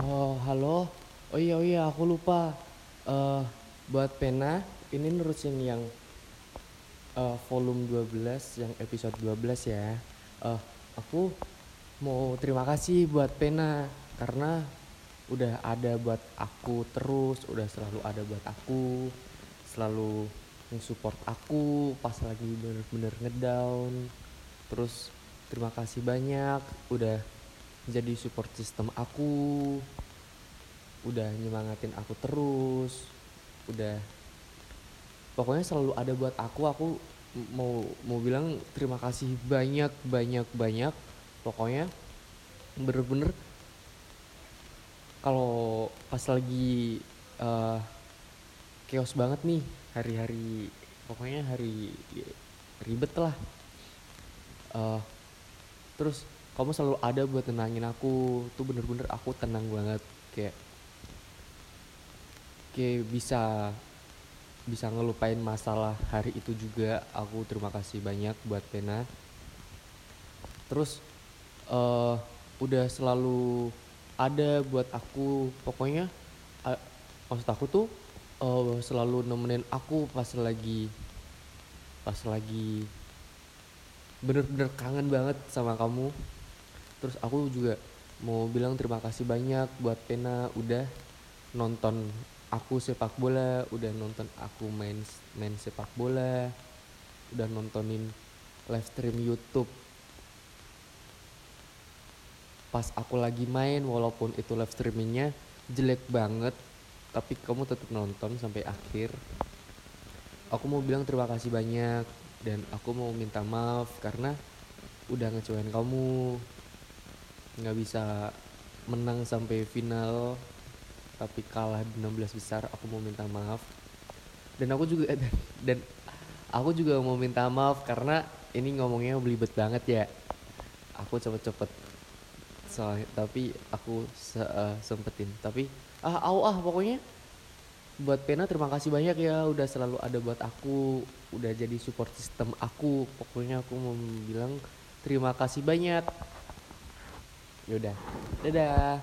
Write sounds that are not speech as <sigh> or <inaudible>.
Oh, halo. Oh iya, oh iya, aku lupa. Eh, buat pena, ini nerusin yang eh, volume 12, yang episode 12 ya. Eh, aku mau terima kasih buat pena karena udah ada buat aku terus, udah selalu ada buat aku, selalu support aku pas lagi bener-bener ngedown. Terus terima kasih banyak udah jadi support system aku, udah nyemangatin aku terus, udah pokoknya selalu ada buat aku. Aku mau mau bilang terima kasih banyak banyak banyak. Pokoknya bener-bener kalau pas lagi eh, chaos banget nih hari-hari pokoknya hari ribet lah Eh, terus kamu selalu ada buat tenangin aku. Tuh bener-bener aku tenang banget. Kayak kayak bisa bisa ngelupain masalah hari itu juga. Aku terima kasih banyak buat Pena. Terus eh udah selalu ada buat aku. Pokoknya maksud aku tuh eh, selalu nemenin aku pas lagi pas lagi bener-bener kangen banget sama kamu terus aku juga mau bilang terima kasih banyak buat Pena udah nonton aku sepak bola udah nonton aku main main sepak bola udah nontonin live stream YouTube. Pas aku lagi main walaupun itu live streamingnya jelek banget tapi kamu tetap nonton sampai akhir. Aku mau bilang terima kasih banyak dan aku mau minta maaf karena udah ngecewain kamu nggak bisa menang sampai final tapi kalah di 16 besar aku mau minta maaf. Dan aku juga <laughs> dan, dan aku juga mau minta maaf karena ini ngomongnya belibet banget ya. Aku cepet-cepet. Soalnya tapi aku se- eh, sempetin. Tapi ah au ah pokoknya buat Pena terima kasih banyak ya udah selalu ada buat aku udah jadi support system aku. Pokoknya aku mau bilang terima kasih banyak yaudah. Dadah